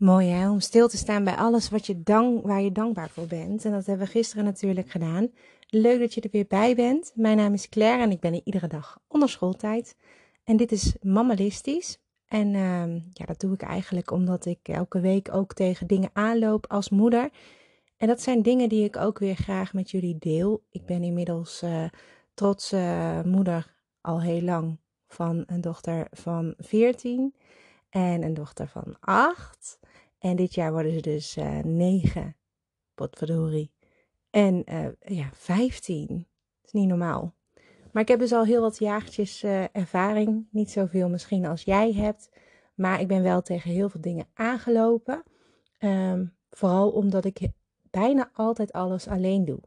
Mooi hè, om stil te staan bij alles wat je dank, waar je dankbaar voor bent. En dat hebben we gisteren natuurlijk gedaan. Leuk dat je er weer bij bent. Mijn naam is Claire en ik ben hier iedere dag onder schooltijd. En dit is Mammalistisch. En uh, ja, dat doe ik eigenlijk omdat ik elke week ook tegen dingen aanloop als moeder. En dat zijn dingen die ik ook weer graag met jullie deel. Ik ben inmiddels uh, trotse moeder al heel lang van een dochter van 14 en een dochter van 8. En dit jaar worden ze dus uh, 9. Potverdorie. En uh, ja, 15. Dat is niet normaal. Maar ik heb dus al heel wat jaartjes uh, ervaring. Niet zoveel misschien als jij hebt. Maar ik ben wel tegen heel veel dingen aangelopen. Um, vooral omdat ik bijna altijd alles alleen doe.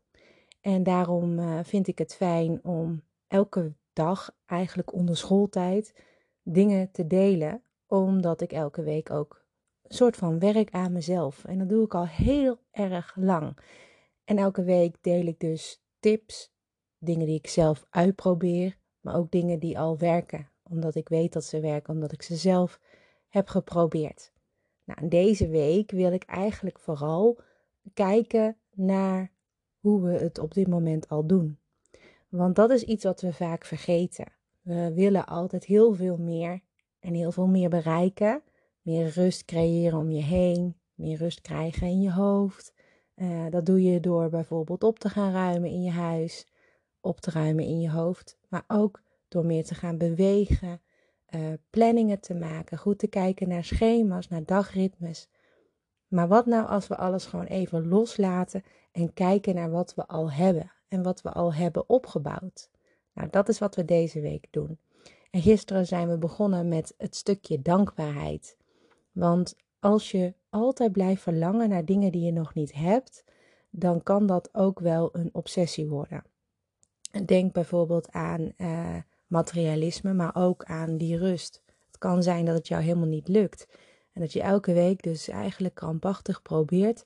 En daarom vind ik het fijn om elke dag, eigenlijk onder schooltijd, dingen te delen. Omdat ik elke week ook soort van werk aan mezelf. En dat doe ik al heel erg lang. En elke week deel ik dus tips, dingen die ik zelf uitprobeer, maar ook dingen die al werken. Omdat ik weet dat ze werken, omdat ik ze zelf heb geprobeerd. Nou, deze week wil ik eigenlijk vooral kijken naar hoe we het op dit moment al doen. Want dat is iets wat we vaak vergeten. We willen altijd heel veel meer en heel veel meer bereiken. Meer rust creëren om je heen, meer rust krijgen in je hoofd. Uh, dat doe je door bijvoorbeeld op te gaan ruimen in je huis, op te ruimen in je hoofd, maar ook door meer te gaan bewegen, uh, planningen te maken, goed te kijken naar schema's, naar dagritmes. Maar wat nou als we alles gewoon even loslaten en kijken naar wat we al hebben en wat we al hebben opgebouwd? Nou, dat is wat we deze week doen. En gisteren zijn we begonnen met het stukje dankbaarheid. Want als je altijd blijft verlangen naar dingen die je nog niet hebt, dan kan dat ook wel een obsessie worden. Denk bijvoorbeeld aan uh, materialisme, maar ook aan die rust. Het kan zijn dat het jou helemaal niet lukt. En dat je elke week dus eigenlijk krampachtig probeert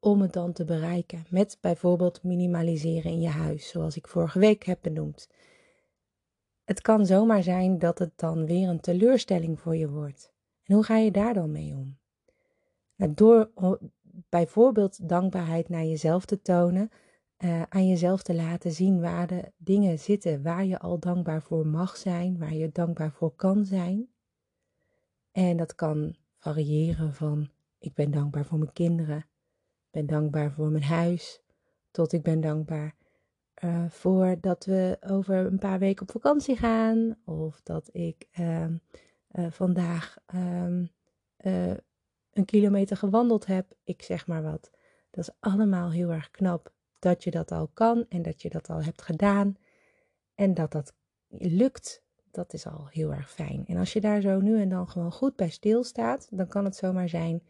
om het dan te bereiken. Met bijvoorbeeld minimaliseren in je huis, zoals ik vorige week heb benoemd. Het kan zomaar zijn dat het dan weer een teleurstelling voor je wordt. En hoe ga je daar dan mee om? Nou, door bijvoorbeeld dankbaarheid naar jezelf te tonen, uh, aan jezelf te laten zien waar de dingen zitten waar je al dankbaar voor mag zijn, waar je dankbaar voor kan zijn. En dat kan variëren van ik ben dankbaar voor mijn kinderen, ik ben dankbaar voor mijn huis, tot ik ben dankbaar uh, voor dat we over een paar weken op vakantie gaan, of dat ik uh, uh, vandaag um, een kilometer gewandeld heb, ik zeg maar wat. Dat is allemaal heel erg knap dat je dat al kan en dat je dat al hebt gedaan en dat dat lukt. Dat is al heel erg fijn. En als je daar zo nu en dan gewoon goed bij stilstaat, dan kan het zomaar zijn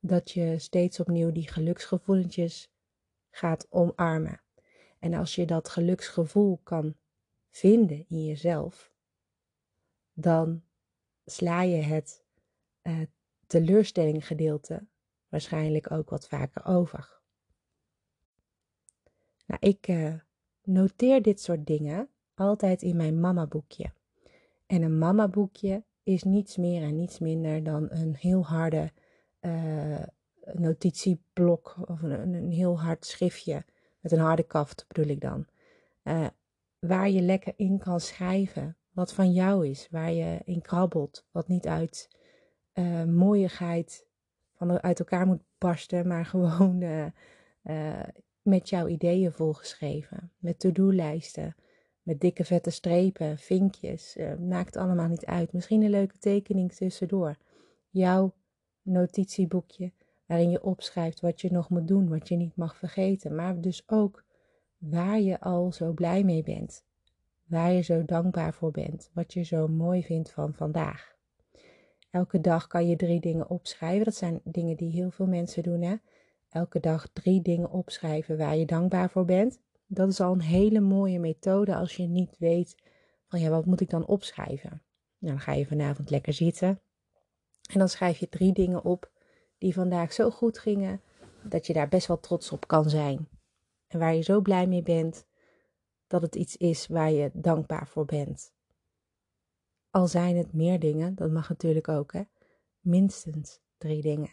dat je steeds opnieuw die geluksgevoelentjes gaat omarmen. En als je dat geluksgevoel kan vinden in jezelf, dan sla je het uh, teleurstelling gedeelte waarschijnlijk ook wat vaker over. Nou, ik uh, noteer dit soort dingen altijd in mijn mama boekje. En een mama boekje is niets meer en niets minder dan een heel harde uh, notitieblok of een, een, heel hard schriftje met een harde kaft bedoel ik dan. Waar je lekker in kan schrijven wat van jou is, waar je in krabbelt, wat niet uit uh, mooiigheid van uit elkaar moet barsten, maar gewoon uh, uh, met jouw ideeën volgeschreven. Met to-do-lijsten, met dikke vette strepen, vinkjes. maakt allemaal niet uit. Misschien een leuke tekening tussendoor. Jouw notitieboekje waarin je opschrijft wat je nog moet doen, wat je niet mag vergeten. Maar dus ook waar je al zo blij mee bent. Waar je zo dankbaar voor bent. Wat je zo mooi vindt van vandaag. Elke dag kan je drie dingen opschrijven. Dat zijn dingen die heel veel mensen doen. Hè? Elke dag drie dingen opschrijven waar je dankbaar voor bent. Dat is al een hele mooie methode als je niet weet van ja, wat moet ik dan opschrijven? Nou, dan ga je vanavond lekker zitten. En dan schrijf je drie dingen op die vandaag zo goed gingen dat je daar best wel trots op kan zijn. En waar je zo blij mee bent dat het iets is waar je dankbaar voor bent. Al zijn het meer dingen, dat mag natuurlijk ook, hè? Minstens drie dingen.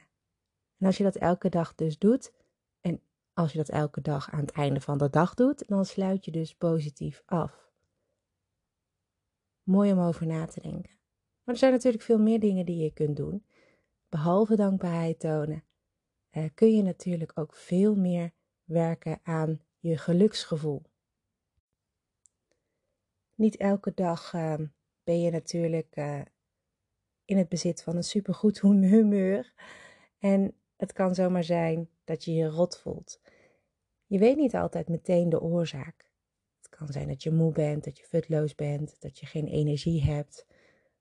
En als je dat elke dag dus doet, en als je dat elke dag aan het einde van de dag doet, dan sluit je dus positief af. Mooi om over na te denken. Maar er zijn natuurlijk veel meer dingen die je kunt doen. Behalve dankbaarheid tonen, eh, kun je natuurlijk ook veel meer werken aan je geluksgevoel. Niet elke dag ehm, ben je natuurlijk uh, in het bezit van een supergoed humeur. En het kan zomaar zijn dat je je rot voelt. Je weet niet altijd meteen de oorzaak. Het kan zijn dat je moe bent, dat je futloos bent, dat je geen energie hebt.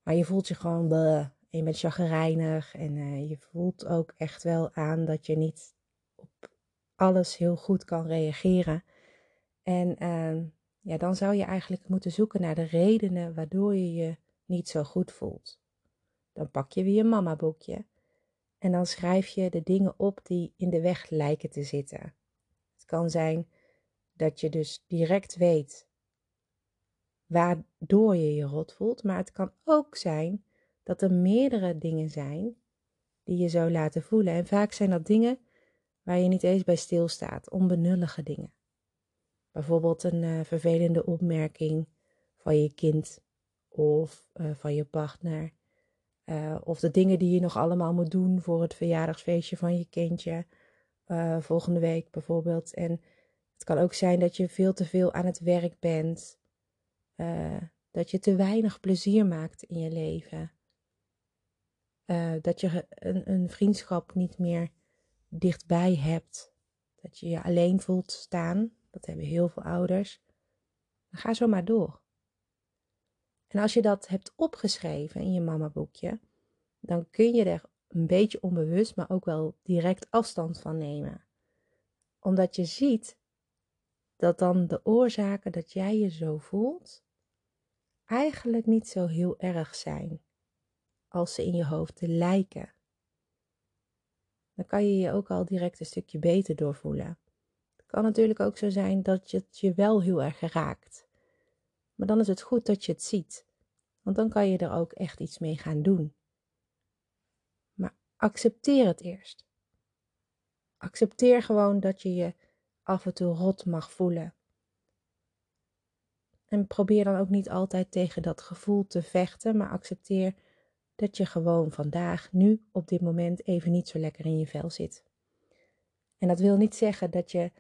Maar je voelt je gewoon bleh, je bent chagrijnig en uh, je voelt ook echt wel aan dat je niet op alles heel goed kan reageren. En uh, ja, dan zou je eigenlijk moeten zoeken naar de redenen waardoor je je niet zo goed voelt. Dan pak je weer je mama boekje en dan schrijf je de dingen op die in de weg lijken te zitten. Het kan zijn dat je dus direct weet waardoor je je rot voelt, maar het kan ook zijn dat er meerdere dingen zijn die je zo laten voelen. En vaak zijn dat dingen waar je niet eens bij stilstaat, onbenullige dingen. Bijvoorbeeld een uh, vervelende opmerking van je kind of uh, van je partner. Uh, of de dingen die je nog allemaal moet doen voor het verjaardagsfeestje van je kindje. volgende week bijvoorbeeld. En het kan ook zijn dat je veel te veel aan het werk bent. dat je te weinig plezier maakt in je leven. dat je een, een vriendschap niet meer dichtbij hebt. Dat je je alleen voelt staan dat hebben heel veel ouders. Dan ga zo maar door. En als je dat hebt opgeschreven in je mamaboekje, dan kun je er een beetje onbewust, maar ook wel direct afstand van nemen. Omdat je ziet dat dan de oorzaken dat jij je zo voelt, eigenlijk niet zo heel erg zijn als ze in je hoofd lijken. Dan kan je je ook al direct een stukje beter doorvoelen kan natuurlijk ook zo zijn dat het je wel heel erg raakt. Maar dan is het goed dat je het ziet, want dan kan je er ook echt iets mee gaan doen. Maar accepteer het eerst. Accepteer gewoon dat je je af en toe rot mag voelen. En probeer dan ook niet altijd tegen dat gevoel te vechten, maar accepteer dat je gewoon vandaag, nu, op dit moment even niet zo lekker in je vel zit. En dat wil niet zeggen dat je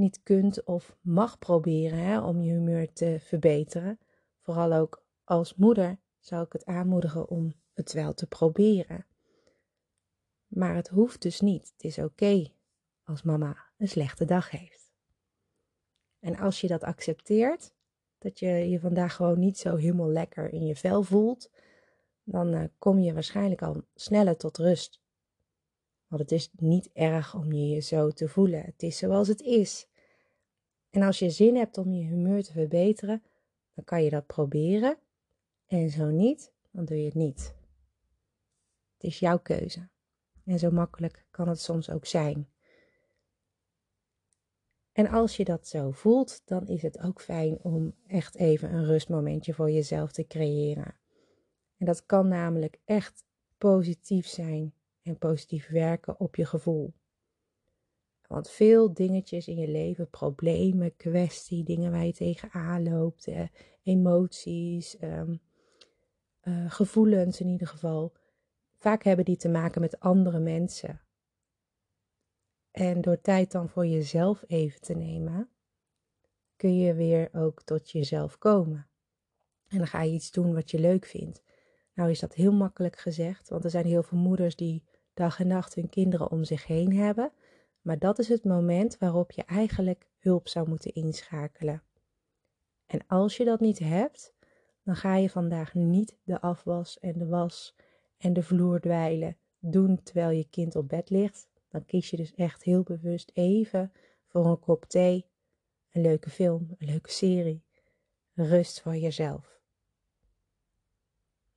niet kunt of mag proberen hè, om je humeur te verbeteren. Vooral ook als moeder zou ik het aanmoedigen om het wel te proberen. Maar het hoeft dus niet. Het is oké als mama een slechte dag heeft. En als je dat accepteert, dat je je vandaag gewoon niet zo helemaal lekker in je vel voelt, dan uh, kom je waarschijnlijk al sneller tot rust. Want het is niet erg om je je zo te voelen. Het is zoals het is. En als je zin hebt om je humeur te verbeteren, dan kan je dat proberen. En zo niet, dan doe je het niet. Het is jouw keuze. En zo makkelijk kan het soms ook zijn. En als je dat zo voelt, dan is het ook fijn om echt even een rustmomentje voor jezelf te creëren. En dat kan namelijk echt positief zijn en positief werken op je gevoel. Want veel dingetjes in je leven, problemen, kwestie, dingen waar je tegenaan loopt, eh, emoties, ehm, eh, gevoelens in ieder geval. Vaak hebben die te maken met andere mensen. En door tijd dan voor jezelf even te nemen, kun je weer ook tot jezelf komen. En dan ga je iets doen wat je leuk vindt. Nou is dat heel makkelijk gezegd, want er zijn heel veel moeders die dag en nacht hun kinderen om zich heen hebben. Maar dat is het moment waarop je eigenlijk hulp zou moeten inschakelen. En als je dat niet hebt, dan ga je vandaag niet de afwas en de was en de vloer dweilen doen terwijl je kind op bed ligt. Dan kies je dus echt heel bewust even voor een kop thee, een leuke film, een leuke serie, rust voor jezelf.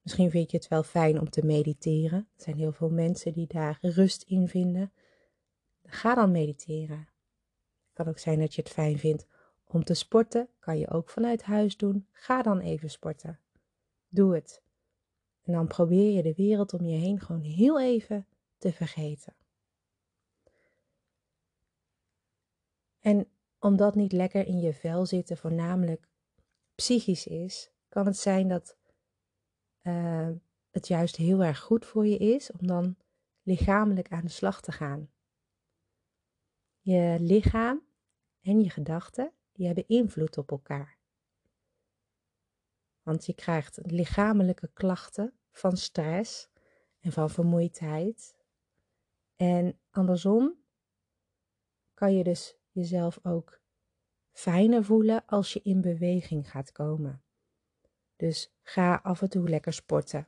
Misschien vind je het wel fijn om te mediteren. Er zijn heel veel mensen die daar rust in vinden. Ga dan mediteren. Het kan ook zijn dat je het fijn vindt om te sporten. Kan je ook vanuit huis doen. Ga dan even sporten. Doe het. En dan probeer je de wereld om je heen gewoon heel even te vergeten. En omdat niet lekker in je vel zitten voornamelijk psychisch is, kan het zijn dat eh, het juist heel erg goed voor je is om dan lichamelijk aan de slag te gaan. Je lichaam en je gedachten, die hebben invloed op elkaar. Want je krijgt lichamelijke klachten van stress en van vermoeidheid. En andersom kan je dus jezelf ook fijner voelen als je in beweging gaat komen. Dus ga af en toe lekker sporten.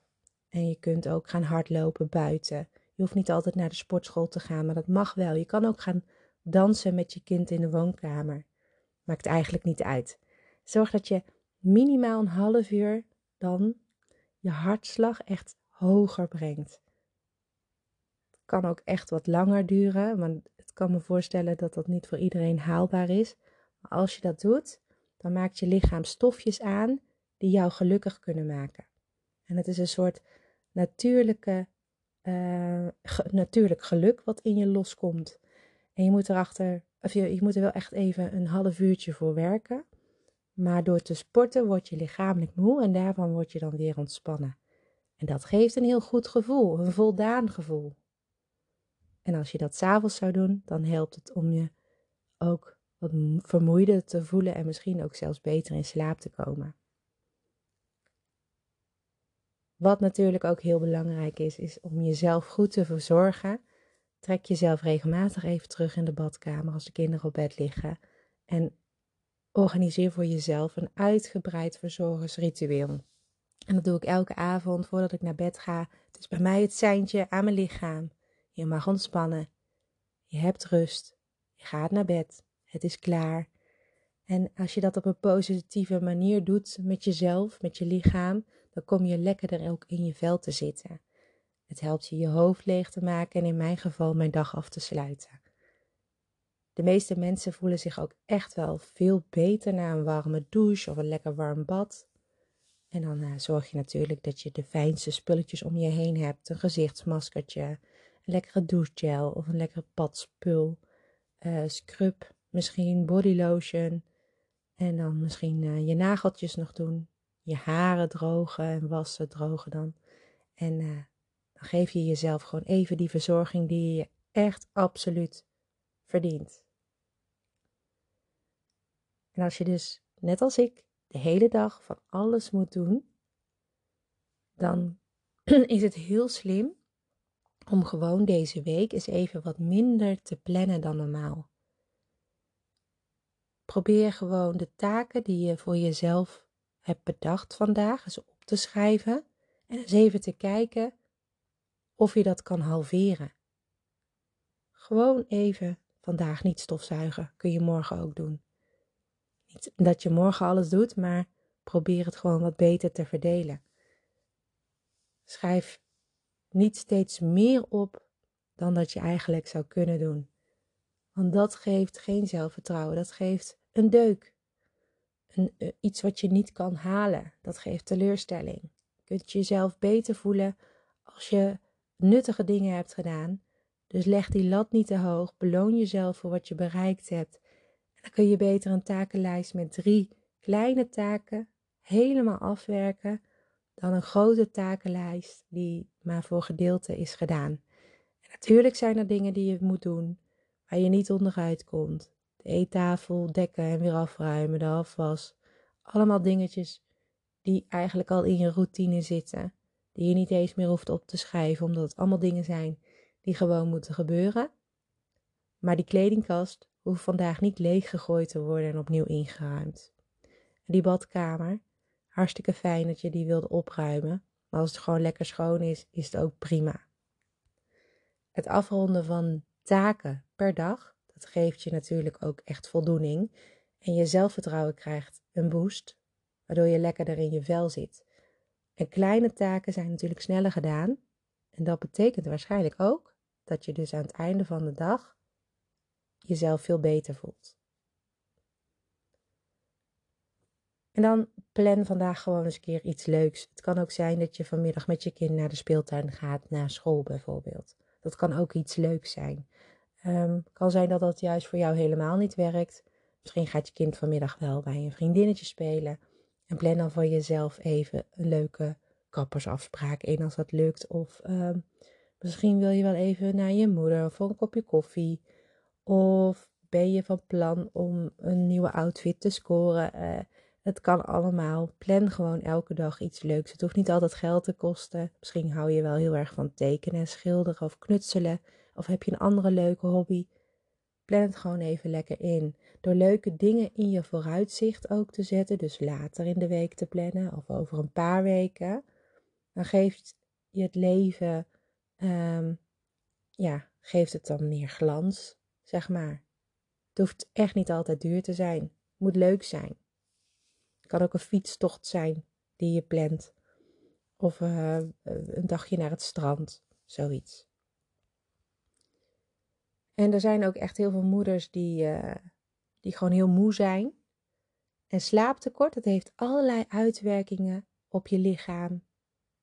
En je kunt ook gaan hardlopen buiten. Je hoeft niet altijd naar de sportschool te gaan, maar dat mag wel. Je kan ook gaan dansen met je kind in de woonkamer. Maakt eigenlijk niet uit. Zorg dat je minimaal een half uur dan je hartslag echt hoger brengt. Het kan ook echt wat langer duren, want het kan me voorstellen dat dat niet voor iedereen haalbaar is. Maar als je dat doet, dan maakt je lichaam stofjes aan die jou gelukkig kunnen maken. En het is een soort natuurlijke, uh, natuurlijk geluk wat in je loskomt. En je moet erachter, of je, je moet er wel echt even een half uurtje voor werken. Maar door te sporten word je lichamelijk moe en daarvan word je dan weer ontspannen. En dat geeft een heel goed gevoel, een voldaan gevoel. En als je dat s'avonds zou doen, dan helpt het om je ook wat vermoeider te voelen en misschien ook zelfs beter in slaap te komen. Wat natuurlijk ook heel belangrijk is, is om jezelf goed te verzorgen. Trek jezelf regelmatig even terug in de badkamer als de kinderen op bed liggen. En organiseer voor jezelf een uitgebreid verzorgersritueel. En dat doe ik elke avond voordat ik naar bed ga. Het is bij mij het seintje aan mijn lichaam. Je mag ontspannen. Je hebt rust. Je gaat naar bed. Het is klaar. En als je dat op een positieve manier doet met jezelf, met je lichaam, dan kom je lekkerder ook in je vel te zitten. Het helpt je je hoofd leeg te maken en in mijn geval mijn dag af te sluiten. De meeste mensen voelen zich ook echt wel veel beter na een warme douche of een lekker warm bad. En dan uh, zorg je natuurlijk dat je de fijnste spulletjes om je heen hebt. Een gezichtsmaskertje, een lekkere douchegel of een lekkere badspul. Uh, scrub, misschien bodylotion. En dan misschien uh, je nageltjes nog doen je haren drogen en wassen, drogen dan. En geef je jezelf gewoon even die verzorging die je echt absoluut verdient. En als je dus, net als ik, de hele dag van alles moet doen, dan is het heel slim om gewoon deze week eens even wat minder te plannen dan normaal. Probeer gewoon de taken die je voor jezelf heb bedacht vandaag eens op te schrijven en eens even te kijken of je dat kan halveren. Gewoon even vandaag niet stofzuigen, kun je morgen ook doen. Niet dat je morgen alles doet, maar probeer het gewoon wat beter te verdelen. Schrijf niet steeds meer op dan dat je eigenlijk zou kunnen doen. Want dat geeft geen zelfvertrouwen, dat geeft een deuk. Eh, iets wat je niet kan halen. Dat geeft teleurstelling. Je kunt jezelf beter voelen als je nuttige dingen hebt gedaan. Dus leg die lat niet te hoog. Beloon jezelf voor wat je bereikt hebt. En dan kun je beter een takenlijst met drie kleine taken helemaal afwerken dan een grote takenlijst die maar voor gedeelte is gedaan. En natuurlijk zijn er dingen die je moet doen waar je niet onderuit komt de eettafel dekken en weer afruimen, de afwas. Allemaal dingetjes die eigenlijk al in je routine zitten. Die je niet eens meer hoeft op te schrijven, omdat het allemaal dingen zijn die gewoon moeten gebeuren. Maar die kledingkast hoeft vandaag niet leeggegooid te worden en opnieuw ingeruimd. En die badkamer, hartstikke fijn dat je die wilde opruimen. Maar als het gewoon lekker schoon is, is het ook prima. Het afronden van taken per dag dat geeft je natuurlijk ook echt voldoening. En je zelfvertrouwen krijgt een boost, waardoor je lekkerder in je vel zit. En kleine taken zijn natuurlijk sneller gedaan. En dat betekent waarschijnlijk ook dat je dus aan het einde van de dag jezelf veel beter voelt. En dan plan vandaag gewoon eens een keer iets leuks. Het kan ook zijn dat je vanmiddag met je kind naar de speeltuin gaat, naar school bijvoorbeeld. Dat kan ook iets leuks zijn. Um, kan zijn dat dat juist voor jou helemaal niet werkt. Misschien gaat je kind vanmiddag wel bij een vriendinnetje spelen. En plan dan voor jezelf even een leuke kappersafspraak in als dat lukt. Of um, misschien wil je wel even naar je moeder voor een kopje koffie. Of ben je van plan om een nieuwe outfit te scoren? Uh, het kan allemaal. Plan gewoon elke dag iets leuks. Het hoeft niet altijd geld te kosten. Misschien hou je wel heel erg van tekenen, schilderen of knutselen. Of heb je een andere leuke hobby? Plan het gewoon even lekker in. Door leuke dingen in je vooruitzicht ook te zetten, dus later in de week te plannen of over een paar weken, dan geeft je het leven, um, ja, geeft het dan meer glans, zeg maar. Het hoeft echt niet altijd duur te zijn. Het moet leuk zijn. Het kan ook een fietstocht zijn die je plant. Of uh, een dagje naar het strand, zoiets. En er zijn ook echt heel veel moeders die, uh, die gewoon heel moe zijn. En slaaptekort, dat heeft allerlei uitwerkingen op je lichaam.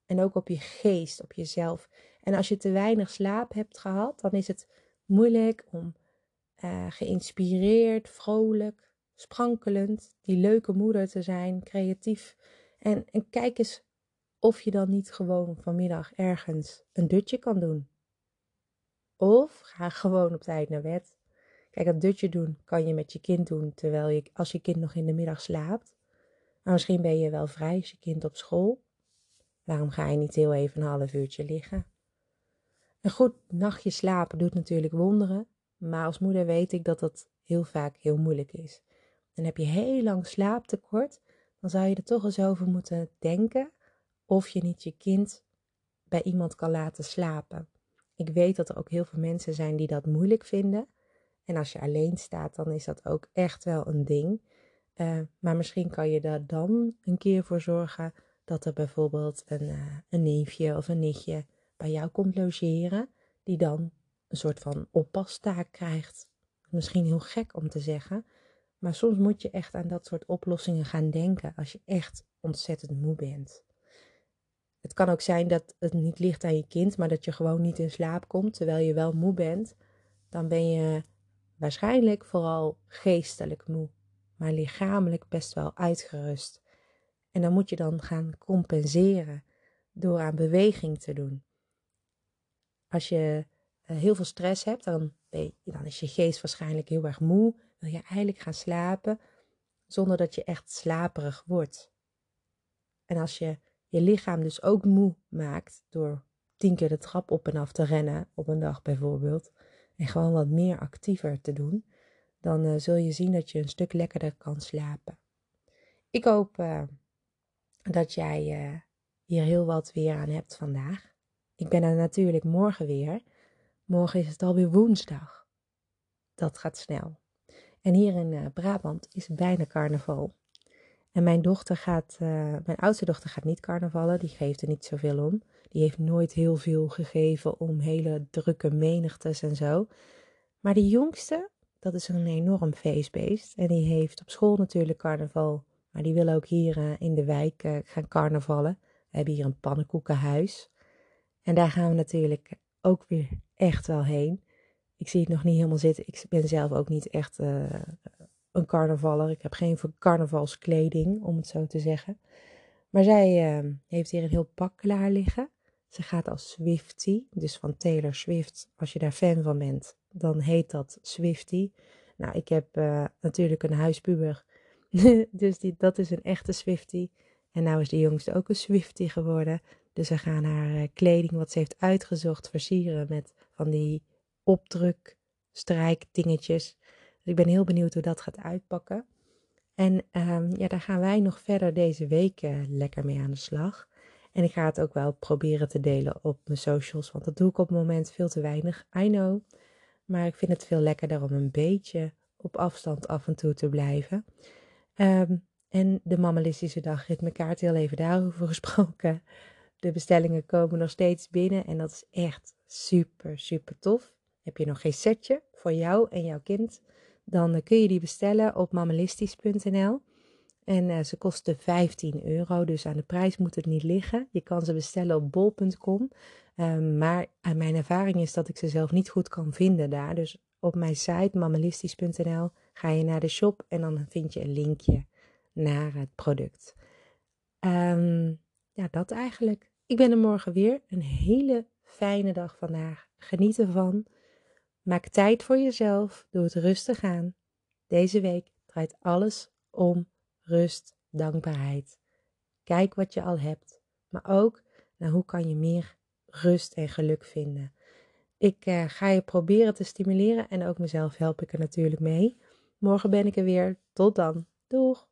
En ook op je geest, op jezelf. En als je te weinig slaap hebt gehad, dan is het moeilijk om uh, geïnspireerd, vrolijk, sprankelend, die leuke moeder te zijn, creatief. En, en kijk eens of je dan niet gewoon vanmiddag ergens een dutje kan doen. Of ga gewoon op tijd naar bed. Kijk, dat dutje doen kan je met je kind doen terwijl je, als je kind nog in de middag slaapt. Maar misschien ben je wel vrij, is je kind op school. Waarom ga je niet heel even een half uurtje liggen? Een goed nachtje slapen doet natuurlijk wonderen, maar als moeder weet ik dat dat heel vaak heel moeilijk is. En heb je heel lang slaaptekort, dan zou je er toch eens over moeten denken of je niet je kind bij iemand kan laten slapen. Ik weet dat er ook heel veel mensen zijn die dat moeilijk vinden. En als je alleen staat, dan is dat ook echt wel een ding. Uh, maar misschien kan je daar dan een keer voor zorgen dat er bijvoorbeeld een, uh, een neefje of een nichtje bij jou komt logeren, die dan een soort van oppastaak krijgt. Misschien heel gek om te zeggen, maar soms moet je echt aan dat soort oplossingen gaan denken als je echt ontzettend moe bent. Het kan ook zijn dat het niet ligt aan je kind, maar dat je gewoon niet in slaap komt terwijl je wel moe bent. Dan ben je waarschijnlijk vooral geestelijk moe, maar lichamelijk best wel uitgerust. En dan moet je dan gaan compenseren door aan beweging te doen. Als je eh, heel veel stress hebt, dan, dan is je geest waarschijnlijk heel erg moe. Wil je eigenlijk gaan slapen zonder dat je echt slaperig wordt. En als je je lichaam dus ook moe maakt door tien keer de trap op en af te rennen op een dag bijvoorbeeld, en gewoon wat meer actiever te doen, dan uh, zul je zien dat je een stuk lekkerder kan slapen. Ik hoop uh, dat jij uh, hier heel wat weer aan hebt vandaag. Ik ben er natuurlijk morgen weer. Morgen is het alweer woensdag. Dat gaat snel. En hier in Brabant is bijna carnaval. En mijn dochter gaat, uh, mijn oudste dochter gaat niet carnavallen, die geeft er niet zoveel om. Die heeft nooit heel veel gegeven om hele drukke menigtes en zo. Maar die jongste, dat is een enorm feestbeest. En die heeft op school natuurlijk carnaval. Maar die wil ook hier uh, in de wijk uh, gaan carnavallen. We hebben hier een pannenkoekenhuis. En daar gaan we natuurlijk ook weer echt wel heen. Ik zie het nog niet helemaal zitten. Ik ben zelf ook niet echt een carnavaller. Ik heb geen carnavalskleding, om het zo te zeggen. Maar zij uh, heeft hier een heel pak klaar liggen. Ze gaat als Swifty, dus van Taylor Swift. Als je daar fan van bent, dan heet dat Swifty. Nou, ik heb uh, natuurlijk een huispuber. dus die, dat is een echte Swifty. En nou is de jongste ook een Swifty geworden. Dus ze gaan haar uh, kleding, wat ze heeft uitgezocht, versieren met van die opdruk, strijkdingetjes. Dus ik ben heel benieuwd hoe dat gaat uitpakken. En um, ja, daar gaan wij nog verder deze week uh, lekker mee aan de slag. En ik ga het ook wel proberen te delen op mijn socials, want dat doe ik op het moment veel te weinig. I know. Maar ik vind het veel lekkerder om een beetje op afstand af en toe te blijven. Um, en de mammalistische dagritmekaart, heel even daarover gesproken. De bestellingen komen nog steeds binnen en dat is echt super, super tof. Heb je nog geen setje voor jou en jouw kind? Dan eh, kun je die bestellen op mammalistisch.nl. En uh, ze kosten 15 euro, dus aan de prijs moet het niet liggen. Je kan ze bestellen op bol.com. Ehm, maar aan mijn ervaring is dat ik ze zelf niet goed kan vinden daar. Dus op mijn site mammalistisch.nl. Ga je naar de shop en dan vind je een linkje naar het product. Um, ja, dat eigenlijk. Ik ben er morgen weer. Een hele fijne dag vandaag. Geniet ervan. Maak tijd voor jezelf. Doe het rustig aan. Deze week draait alles om rust, dankbaarheid. Kijk wat je al hebt, maar ook naar hoe kan je meer rust en geluk vinden. Ik uh, ga je proberen te stimuleren en ook mezelf help ik er natuurlijk mee. Morgen ben ik er weer. Tot dan. Doeg!